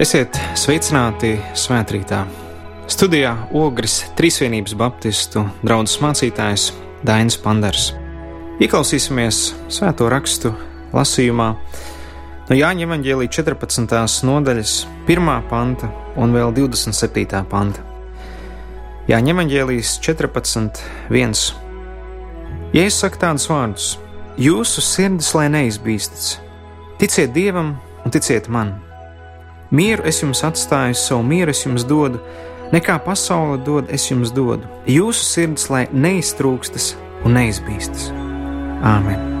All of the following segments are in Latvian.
Esiet sveicināti svētkrītā. Studijā Ogres Trīsvienības Baptistu draugs mācītājs Dainis Panders. Ieklausīsimies svēto rakstu lasījumā no Jāņa Evanģēlīja 14. nodaļas, 1. panta un vēl 27. panta. Jāņa Evanģēlijas 14. 1. Ja es saku tādus vārdus, jūsu sirdis lai neizbīstas, ticiet Dievam un ticiet man! Mieru es jums atstāju, savu mieru es jums dodu, nekā pasaule dod, es jums dodu. Jūsu sirds lai neiztrūkstas un neizbīstas. Āmen!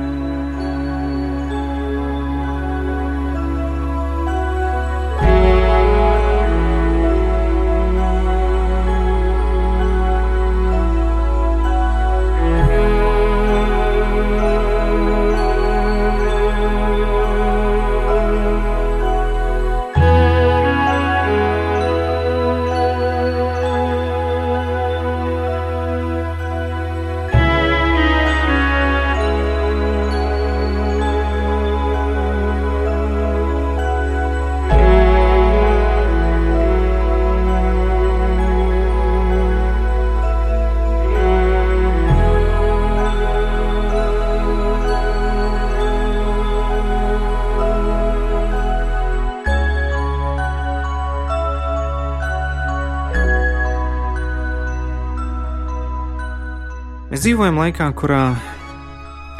Mēs dzīvojam laikā, kurā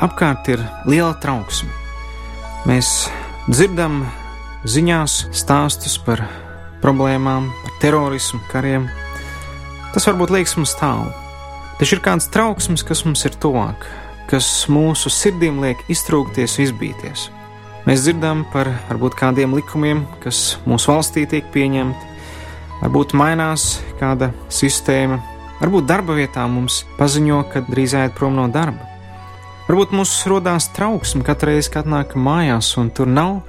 apkārt ir liela trauksme. Mēs dzirdam ziņās stāstus par problēmām, par terorismu, kariem. Tas varbūt liekas mums tālu, taču ir kāds trauksmes, kas mums ir tuvāk, kas mūsu sirdīm liek iztrūkties, izbīties. Mēs dzirdam par varbūt kādiem likumiem, kas mūsu valstī tiek pieņemti, varbūt mainās kāda sistēma, Varbūt darba vietā mums paziņo, ka drīz ēd prom no darba. Varbūt mums rodās trauksme katru reizi, kad nākam mājās, un tur nav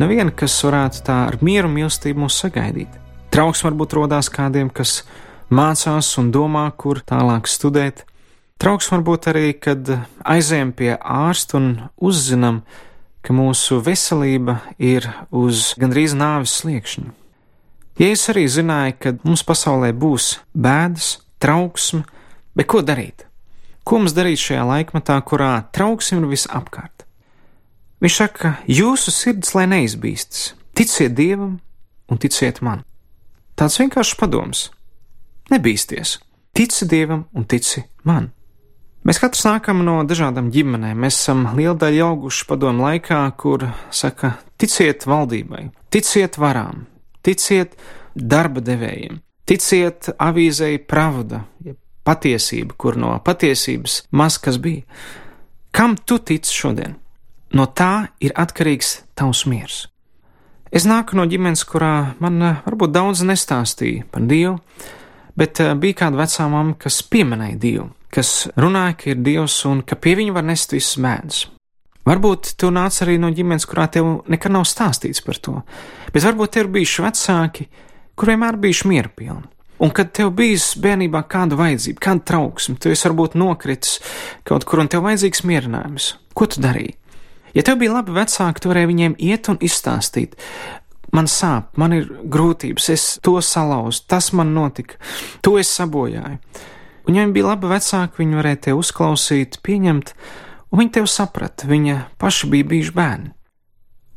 neviena, kas varētu tā ar mieru un mīlestību mūs sagaidīt. Trauksme varbūt rodās kādiem, kas mācās un domā, kur tālāk studēt. Trauksme varbūt arī, kad aizējam pie ārsta un uzzinām, ka mūsu veselība ir uz gandrīz nāves sliekšņa. Jēzus arī zināja, ka mums pasaulē būs bēdas, trauksme, bet ko darīt? Ko mums darīt šajā laikmetā, kurā trauksme ir visapkārt? Viņš saka, jūsu sirds lai neizbīstas, ticiet Dievam un ticiet man. Tāds vienkāršs padoms. Nebīsties, tici Dievam un tici man. Mēs katrs nākam no dažādām ģimenēm. Mēs esam liela daļa auguši padomu laikā, kur saka, ticiet valdībai, ticiet varām, ticiet darba devējiem, Ticiet avīzei pravda, ja patiesība, kur no patiesības maz kas bija. Kam tu tici šodien? No tā ir atkarīgs tavs miers. Es nāku no ģimenes, kurā man eh, varbūt daudz nestāstīja par Dievu, bet eh, bija kāda vecā mamma, kas pieminēja Dievu, kas runāja, ka ir Dievs un ka pie viņa var nest visas mēdus. Varbūt tu nāc arī no ģimenes, kurā tev nekad nav stāstīts par to, bet varbūt tev ir bijuši vecāki, kur vienmēr bijuši miera pilni. Un kad tev bijis bērnībā kāda vajadzība, kāda trauksme, tu esi varbūt nokritis kaut kur un tev vajadzīgs mierinājums, ko tu darīji? Ja tev bija labi vecāki, tu varēji viņiem iet un izstāstīt. Man sāp, man ir grūtības, es to salauzu, tas man notika, to es sabojāju. Un, ja viņiem bija labi vecāki, viņi varēja te uzklausīt, pieņemt, un viņi tev saprata, viņa paši bija bijuši bērni.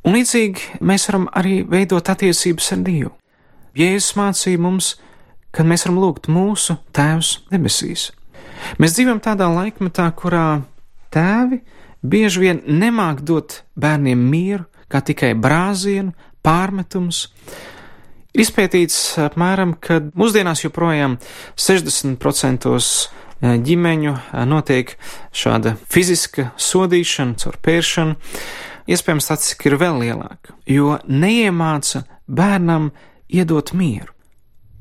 Un līdzīgi mēs varam arī veidot attiecības ar Dievu. Jēzus mācīja mums, ka mēs varam lūgt mūsu Tēvs debesīs. Mēs dzīvojam tādā laikmetā, kurā tēvi bieži vien nemāk dot bērniem mieru, kā tikai brāzienu, pārmetums. Ir izpētīts apmēram, ka mūsdienās joprojām 60% eh, ģimeņu eh, notiek šāda fiziska sodīšana, caur pēršanu. Iespējams, tas ir vēl lielāk, jo neiemāca bērnam iedot mieru.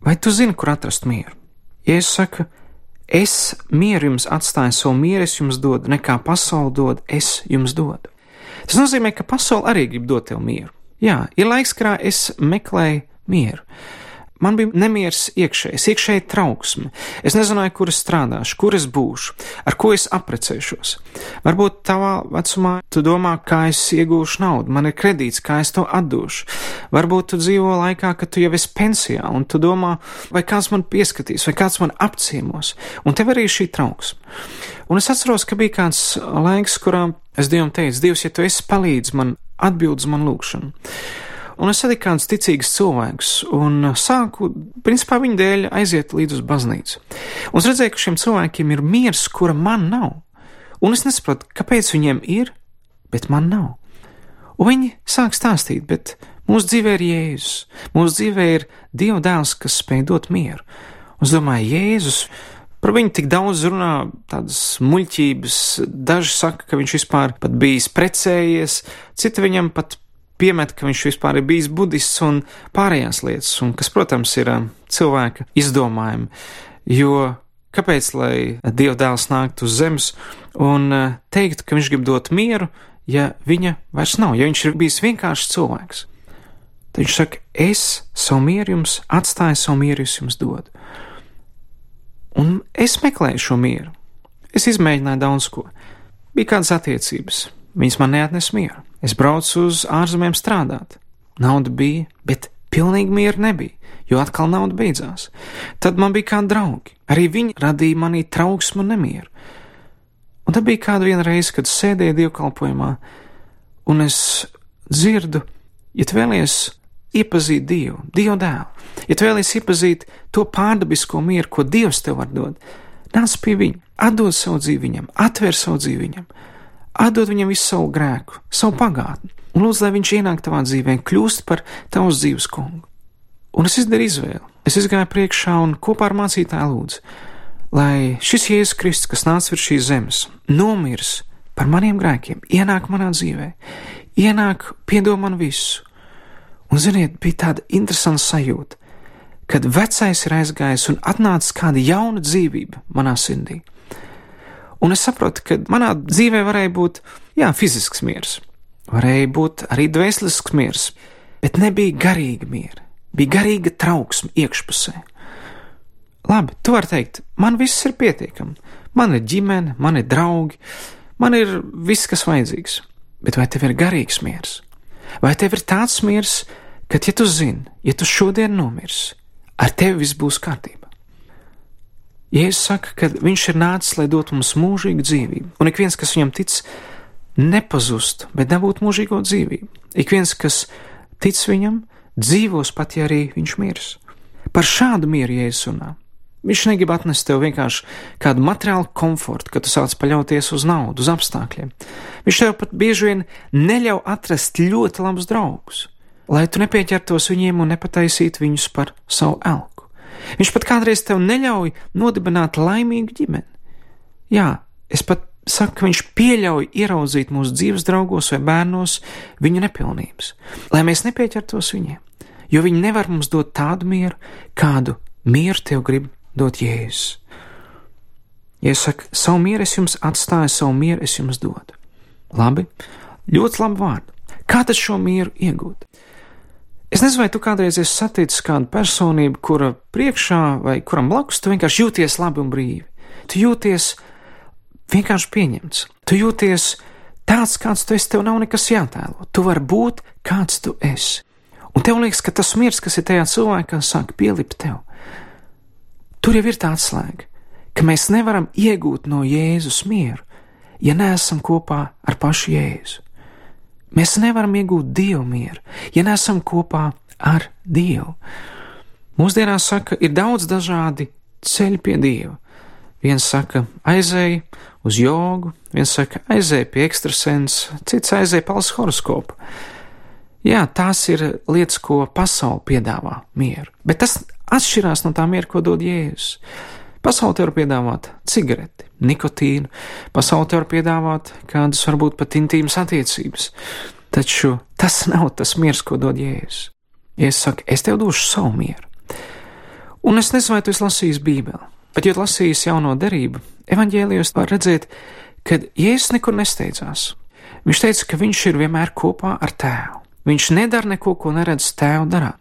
Vai tu zini, kur atrast mieru? Ja es saku, es mieru jums atstāju, savu mieru es jums dodu, nekā pasaule dod, es jums dodu. Tas nozīmē, ka pasaule arī grib dot tev mieru. Jā, ir laiks, kurā es meklēju mieru. Man bija nemieris iekšējs, iekšēji trauksme. Es nezināju, kur es strādāšu, kur es būšu, ar ko es aprecēšos. Varbūt tavā vecumā tu domā, kā es iegūšu naudu, man ir kredīts, kā es to atdošu. Varbūt tu dzīvo laikā, kad tu jau esi pensijā, un tu domā, vai kāds man pieskatīs, vai kāds man apciemos, un tev arī šī trauksme. Un es atceros, ka bija kāds laiks, kurā es Dievam teicu, Dievs, ja tu esi palīdz man, atbild uz man lūgšanu. Un es satiku kādus ticīgus cilvēkus, un sāku, principā, viņu dēļ aiziet līdz uz baznīcu. Un es redzēju, ka šiem cilvēkiem ir miers, kura man nav. Un es nesaprotu, kāpēc viņiem ir, bet man nav. Un viņi sāk stāstīt, bet mūsu dzīvē ir Jēzus, mūsu dzīvē ir Dieva dēls, kas spēj dot mieru. Un es domāju, Jēzus, par viņu tik daudz runā tādas muļķības, daži saka, ka viņš vispār bijis precējies, citi viņam pat piemet, ka viņš vispār ir bijis budists un pārējās lietas, un kas, protams, ir um, cilvēka izdomājumi. Jo kāpēc lai Dieva dēls nāktu uz zemes un uh, teiktu, ka viņš grib dot mieru, ja viņa vairs nav, ja viņš ir bijis vienkāršs cilvēks? Tad viņš saka, es savu mieru jums atstāju, savu mieru jums dodu. Un es meklēju šo mieru. Es izmēģināju daudz ko. Bija kādas attiecības, viņas man neatnes mieru. Es braucu uz ārzemēm strādāt. Nauda bija, bet pilnīgi miera nebija, jo atkal nauda beidzās. Tad man bija kādi draugi. Arī viņi radīja manī trauksmu un nemieru. Un tad bija kāda viena reize, kad sēdēju dievkalpojumā, un es dzirdu, ja tu vēlies iepazīt Dievu, Dievu dēlu, ja tu vēlies iepazīt to pārdabisko mieru, ko Dievs tev var dot, nāc pie viņa, atdod savu dzīvi viņam, atver savu dzīvi viņam atdod viņam visu savu grēku, savu pagātni, un lūdzu, lai viņš ienāk tavā dzīvē, kļūst par tavas dzīves kungu. Un es izdarīju izvēli. Es gāju priekšā un kopā ar mācītāju lūdzu, lai šis Jēzus Kristus, kas nāca virs šīs zemes, nomirs par maniem grēkiem, ienāk manā dzīvē, ienāk, piedod man visu. Un, ziniet, bija tāda interesanta sajūta, kad vecais ir aizgājis un atnācis kāda jauna dzīvība manā sirdī. Un es saprotu, ka manā dzīvē varēja būt, jā, fizisks miers, varēja būt arī dvēselisks miers, bet nebija garīga miera, bija garīga trauksme iekšpusē. Labi, tu vari teikt, man viss ir pietiekami, man ir ģimene, man ir draugi, man ir viss, kas vajadzīgs, bet vai tev ir garīgs miers? Vai tev ir tāds miers, ka, ja tu zini, ja tu šodien nomirsi, ar tevi viss būs kārtībā? Jēzus saka, ka viņš ir nācis, lai dotu mums mūžīgu dzīvību, un ik viens, kas viņam tic, nepazust, bet dabūt mūžīgo dzīvību. Ik viens, kas tic viņam, dzīvos pat, ja arī viņš mirs. Par šādu mieru Jēzus runā. Viņš negrib atnest tev vienkārši kādu materiālu komfortu, kad tu sāc paļauties uz naudu, uz apstākļiem. Viņš tev pat bieži vien neļauj atrast ļoti labus draugus, lai tu nepieķertos viņiem un nepataisītu viņus par savu elku. Viņš pat kādreiz tev neļauj nodibināt laimīgu ģimeni. Jā, es pat saku, ka viņš pieļauj ieraudzīt mūsu dzīves draugos vai bērnos viņu nepilnības, lai mēs nepieķertos viņiem, jo viņi nevar mums dot tādu mieru, kādu mieru tev grib dot Jēzus. Ja es saku, savu mieru es jums atstāju, savu mieru es jums dodu. Labi, ļoti labi vārdi. Kā tad šo mieru iegūt? Es nezinu, vai tu kādreiz esi saticis kādu personību, kura priekšā vai kuram blakus tu vienkārši jūties labi un brīvi. Tu jūties vienkārši pieņemts. Tu jūties tāds, kāds tu esi, tev nav nekas jātēlo. Tu vari būt kāds tu esi. Un tev liekas, ka tas miers, kas ir tajā cilvēkā, sāk pielipt tev. Tur jau ir tā atslēga, ka mēs nevaram iegūt no Jēzus mieru, ja neesam kopā ar pašu Jēzu. Mēs nevaram iegūt dievu mieru, ja neesam kopā ar Dievu. Mūsdienās saka, ir daudz dažādi ceļi pie Dieva. Viens saka, aizēj uz jogu, viens saka, aizēj pie ekstrasens, cits aizēj palas horoskopu. Jā, tās ir lietas, ko pasaule piedāvā mieru, bet tas atšķirās no tā miera, ko dod Jēzus. Pasaule var piedāvāt cigareti, nikotīnu, pasaule tev var piedāvāt kādas varbūt pat intīmas attiecības, taču tas nav tas miers, ko dod Jēzus. Jēzus saka, es tev došu savu mieru. Un es nezinu, vai tu esi lasījis Bībeli, bet, ja lasījis jauno derību, evaņģēlijos var redzēt, ka Jēzus nekur nesteidzās. Viņš teica, ka viņš ir vienmēr kopā ar tēvu. Viņš nedara neko, ko neredz tēvu darāt.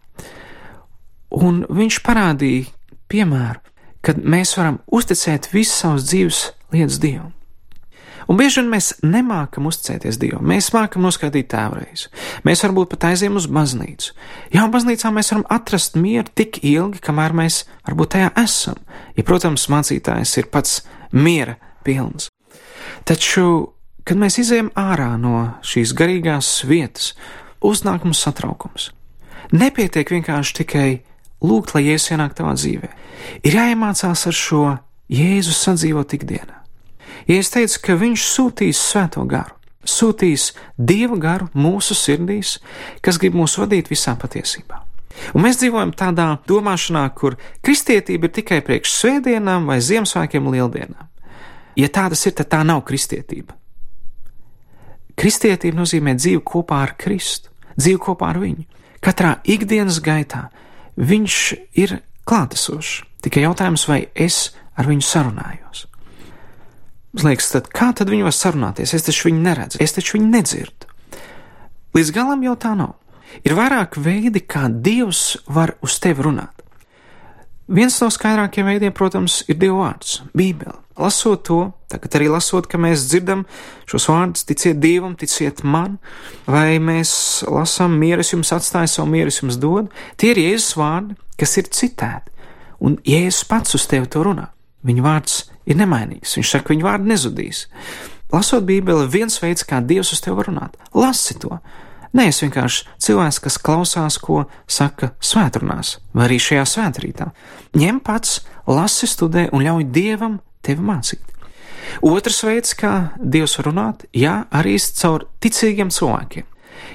Un viņš parādīja piemēru, kad mēs varam uzticēt visas savas dzīves lietas Dievam. Un bieži vien mēs nemākam uzticēties Dievam. Mēs mākam noskaidrot tēvreiz. Mēs varbūt pat aizējām uz baznīcu. Jā, baznīcā mēs varam atrast mieru tik ilgi, kamēr mēs varbūt tajā esam. Ja, protams, mācītājs ir pats miera pilns. Taču, kad mēs izējām ārā no šīs garīgās vietas, uznāk mums satraukums. Nepietiek vienkārši tikai lūgt, lai Jēzus ienāk tavā dzīvē. Ir jāiemācās ar šo Jēzus sadzīvot ikdienā. Ja es teicu, ka viņš sūtīs svēto garu, sūtīs dieva garu mūsu sirdīs, kas grib mūs vadīt visā patiesībā. Un mēs dzīvojam tādā domāšanā, kur kristietība ir tikai priekš svētdienām vai Ziemassvētkiem lieldienām. Ja tā tas ir, tad tā nav kristietība. Kristietība nozīmē dzīvi kopā ar Kristu, dzīvi kopā ar viņu. Katrā ikdienas gaitā viņš ir klātesošs. Tikai jautājums, vai es ar viņu sarunājos. Man liekas, tad kā tad viņi var sarunāties? Es taču viņu neredzu, es taču viņu nedzirdu. Līdz galam jau tā nav. Ir vairāk veidi, kā Dievs var uz tevi runāt. Viens no skaidrākajiem veidiem, protams, ir Dieva vārds, Bībele. Lasot to, tagad arī lasot, ka mēs dzirdam šos vārdus, ticiet Dievam, ticiet man, vai mēs lasām, mieres jums atstāja savu mieres jums dod, tie ir Jēzus vārdi, kas ir citēti, un Jēzus pats uz tevi to runā. Viņa vārds ir nemainīgs. Viņš saka, viņa vārdi nezudīs. Lasot Bībeli, viens veids, kā Dievs uz tevi var runāt. Lasi to! Nē, es vienkārši cilvēks, kas klausās, ko saka svētdienās, vai arī šajā svētkrītā. Ņem pats, lasi, studē un ļauj Dievam tevi mācīt. Otrs veids, kā Dievs runāt, jā, arī caur ticīgiem cilvēkiem.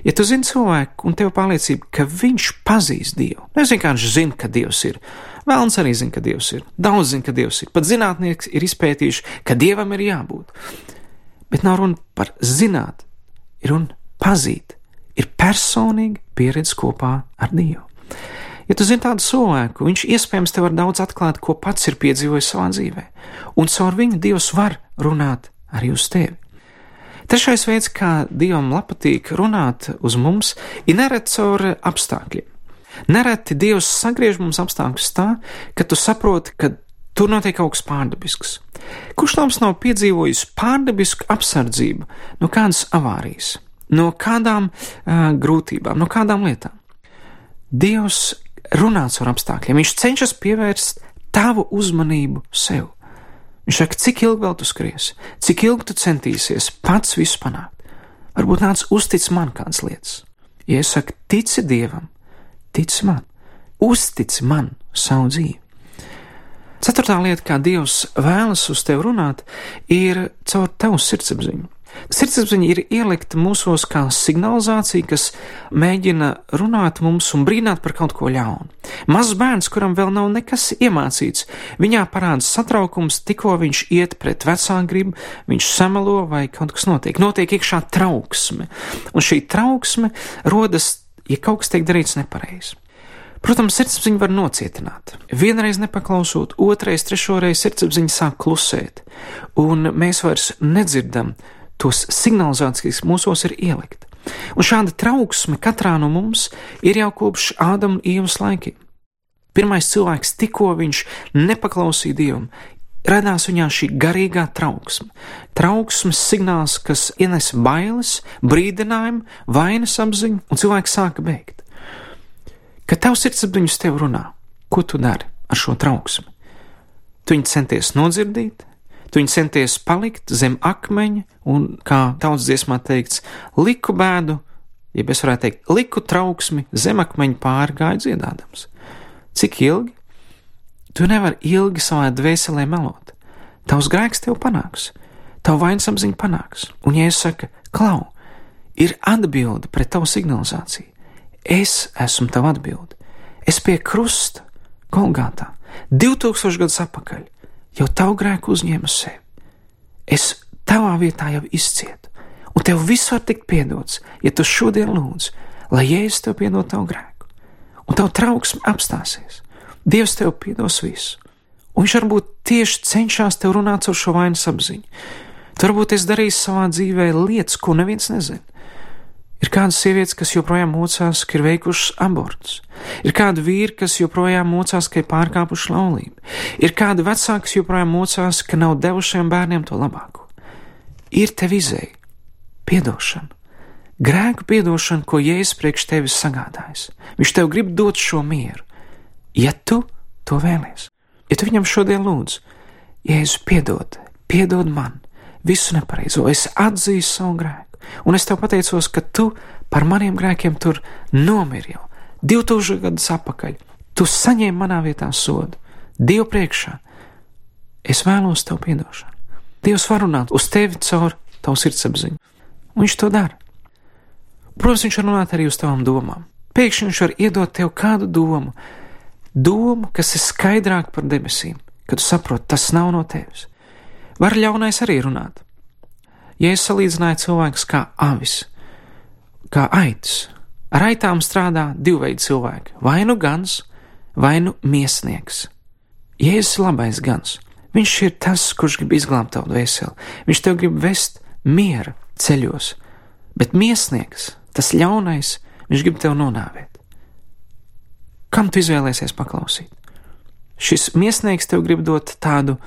Ja tu zini cilvēku un tev pārliecība, ka viņš pazīst Dievu, nevis vienkārši zina, ka Dievs ir, Vēlns arī zina, ka Dievs ir. Daudz zina, ka Dievs ir. Pat zinātnieki ir izpētījuši, ka Dievam ir jābūt. Bet nav runa par zināt, ir runa pazīt, ir personīga pieredze kopā ar Dievu. Ja tu zini tādu cilvēku, viņš iespējams tev var daudz atklāt, ko pats ir piedzīvojis savā dzīvē, un caur viņu Dievs var runāt arī uz tevi. Trešais veids, kā Dievam patīk runāt uz mums, ir neredzēt caur apstākļiem. Nereti Dievs sagriež mums apstākļus tā, ka tu saproti, ka tur notiek kaut kas pārdabisks. Kurš no mums nav piedzīvojis pārdabisku apsardzību no kādas avārijas, no kādām uh, grūtībām, no kādām lietām? Dievs runā ar apstākļiem, viņš cenšas pievērst tavu uzmanību sev. Viņš saka, cik ilgi vēl tu skriesi, cik ilgi tu centīsies pats visu panākt. Varbūt nāc uztic man kādas lietas. Ja es saku, tici Dievam, tic man, uztic man savu dzīvi. Ceturtā lieta, kā Dievs vēlas uz tevi runāt, ir caur tavu sirdsapziņu. Sirdsapziņa ir ielikta mūsos kā signalizācija, kas mēģina runāt mums un brīnāt par kaut ko ļaunu. Mazs bērns, kuram vēl nav nekas iemācīts, viņā parādās satraukums, tikko viņš iet pret vecāku gribu, viņš samelo vai kaut kas notiek. Notiek iekšā trauksme, un šī trauksme rodas ja kaut kas tiek darīts nepareizi. Protams, sirdsapziņa var nocietināt. Vienreiz nepaklausot, otrreiz, trešoreiz sirdsapziņa sāk klusēt, un mēs vairs nedzirdam tos signalizācijas, mūsos ir ielikt. Un šāda trauksme katrā no mums ir jau kopš Ādama un Ievas laikiem. Pirmais cilvēks, tikko viņš nepaklausīja Dievam, radās viņā šī garīgā trauksme. Trauksmes signāls, kas ienes bailes, brīdinājumu, vainas apziņu, un cilvēks sāka beigt. Kad tavs sirdsapziņas tev runā, ko tu dari ar šo trauksmi? Tu viņu centies nodzirdīt, tu viņu centies palikt zem akmeņa, un, kā tautas dziesmā teikts, liku bēdu, ja es varētu teikt, liku trauksmi zem akmeņa pārgāju dziedādams. Cik ilgi? Tu nevari ilgi savā dvēselē melot. Tavs grēks tev panāks, tavu vainas apziņa panāks. Un, ja es saku, klau, ir atbilde pret tavu signalizāciju, es esmu tava atbilde. Es pie krusta, Golgātā, 2000 gadus atpakaļ, jau tavu grēku uzņēmu sev. Es tavā vietā jau izcietu, un tev viss var tikt piedots, ja tu šodien lūdz, lai Jēzus tev piedod tavu grēku, un tavu trauksmi apstāsies. Dievs tev piedos visu. Un viņš varbūt tieši cenšas tev runāt ar šo vainas apziņu. Tu varbūt esi darījis savā dzīvē lietas, ko neviens nezina. Ir kādas sievietes, kas joprojām mocās, ka ir veikušas abortus. Ir kādi vīri, kas joprojām mocās, ka ir pārkāpuši laulību. Ir kādi vecāki, kas joprojām mocās, ka nav devušiem bērniem to labāko. Ir tev izēja, piedošana, grēku piedošana, ko Jēzus priekš tevis sagādājis. Viņš tev grib dot šo mieru, ja tu to vēlies. Ja tu viņam šodien lūdz, Jēzus, piedod, piedod man visu nepareizo, es atzīstu savu grēku un es tev pateicos, ka tu par maniem grēkiem tur nomiri jau 2000 gadus atpakaļ. Tu saņēmi manā vietā sodu, Dievu priekšā. Es vēlos tev piedošanu. Dievs var runāt uz tevi caur tavu sirdsapziņu, un viņš to dara. Protams, viņš var runāt arī uz tavām domām. Pēkšņi viņš var iedot tev kādu domu, domu, kas ir skaidrāka par debesīm, kad tu saproti, tas nav no tevis. Var ļaunais arī runāt. Ja es salīdzināju cilvēkus kā avis, kā aitas, ar aitām strādā divi veidi cilvēki - vai nu gans, vai nu miesnieks. Jēzus ir labais gans. Viņš ir tas, kurš grib izglābt tavu dvēseli. Viņš tev grib vest miera ceļos, bet miesnieks, tas ļaunais, viņš grib tev nonāvēt. Kam tu izvēlēsies paklausīt? Šis miesnieks tev grib dot tādu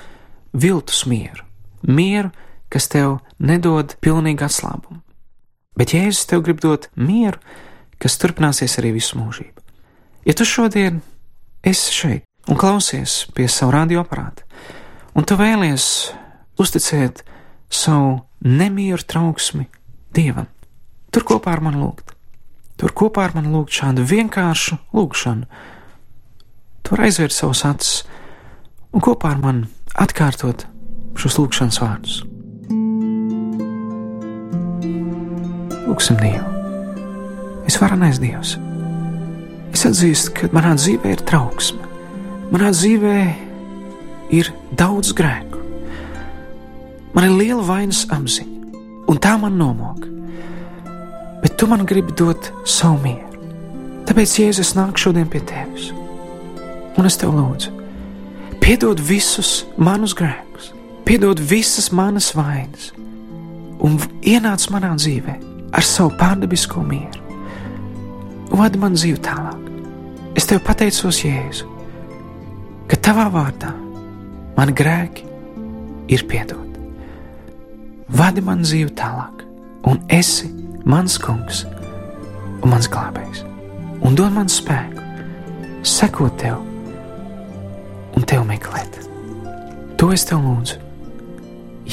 viltus mieru, mieru, kas tev nedod pilnīgu atslābumu. Bet Jēzus tev grib dot mieru, kas turpināsies arī visu mūžību. Ja tu šodien esi šeit un klausies pie savu radioaparātu, un tu vēlies uzticēt savu nemieru trauksmi Dievam, tur kopā ar mani lūgt. Tur kopā ar mani lūgt šādu vienkāršu lūgšanu. Tur aizvērt savus acis un kopā ar mani atkārtot šos lūgšanas vārdus. Lūksim Dievu. Es varu nest Dievs. Es atzīstu, ka manā dzīvē ir trauksme. Manā dzīvē ir daudz grēku. Man ir liela vainas apziņa, un tā man nomok. Bet tu man gribi dot savu mieru. Tāpēc, Jēzus, nāk šodien pie tevis, un es tev lūdzu, piedod visus manus grēkus, piedod visas manas vainas, un ienāc manā dzīvēm ar savu pārdabisko mieru. Vadi man dzīvi tālāk. Es tev pateicos, Jēzu, ka tavā vārdā mani grēki ir piedoti. Vadi man dzīvi tālāk, un esi mans kungs un mans glābējs. Un dod man spēku, sekot tev un tev meklēt. To es tev lūdzu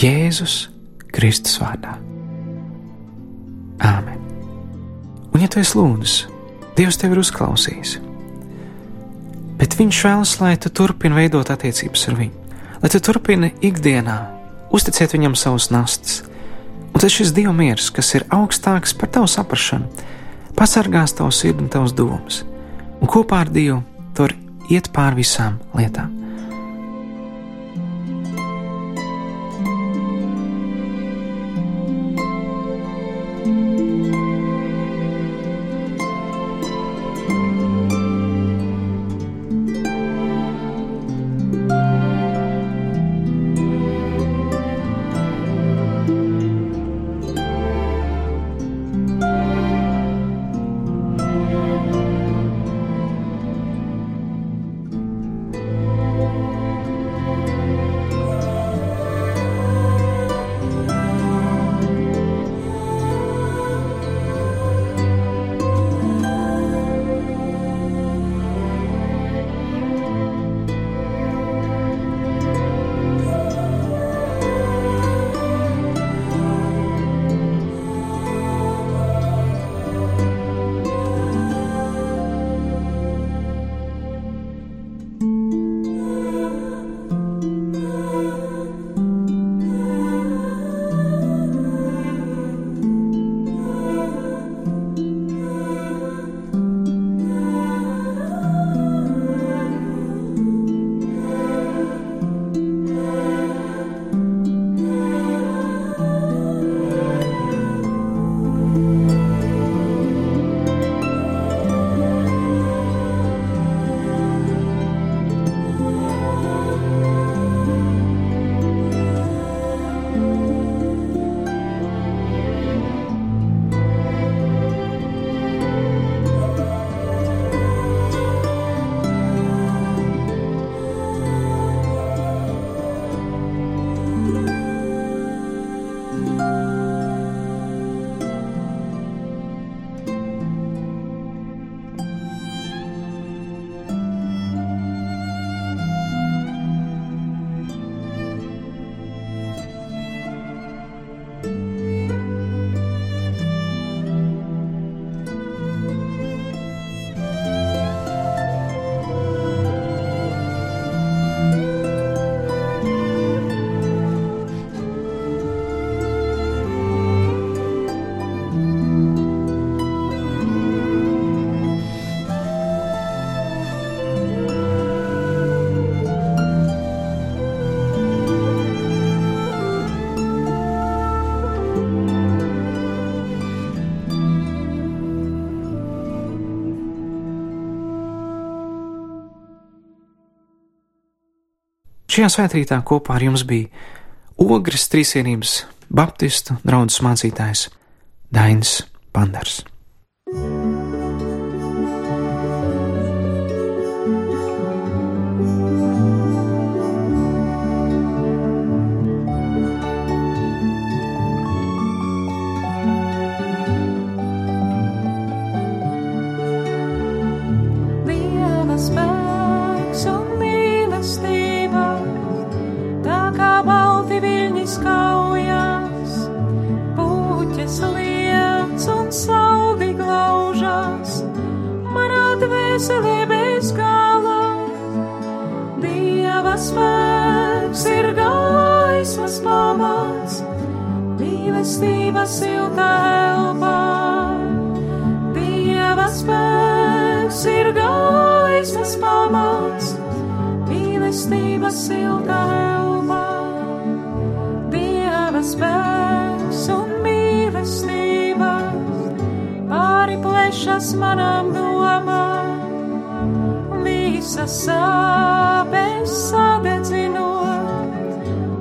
Jēzus Kristus vārdā. Un, ja tu esi lūdzis, Dievs tevi ir uzklausījis, bet Viņš vēlas, lai tu turpini veidot attiecības ar viņu, lai tu turpini ikdienā uzticēt viņam savus nastas. Un tas šis Dieva miers, kas ir augstāks par tavu saprāšanu, pasargās tavu sirdi un tavas domas, un kopā ar Dievu tur iet pāri visām lietām. Šajā svētkrītā kopā ar jums bija Ogres Trīsienības Baptistu draugs mācītājs Dainis Pandars. Pāri plešas manām domām, visas sāpes sadedzinot,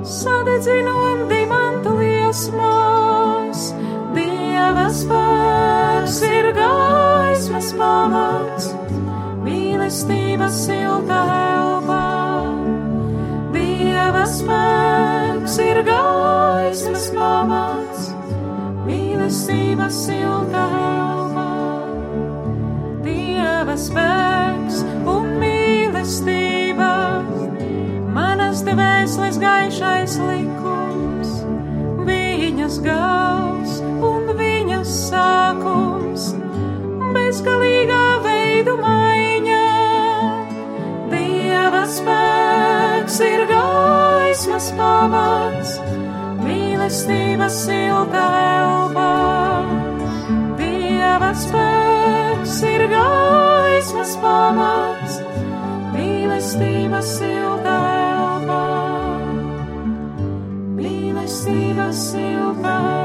sadedzinot dimantu liesmās. Dieva spēks ir gaismas pamats, mīlestība silta elpā. Dieva spēks ir gaismas pamats, mīlestība silta elpā. Dieva spēks un mīlestība, manas dvēseles gaišais likums, viņas gals un viņas sākums, bezgalīgā veidu maiņa. Dieva spēks ir gaismas pamats, mīlestība silta elpā. Dieva spēks ir gaismas pamats, mīlestība silta elpā. Mīlestība silta elpā.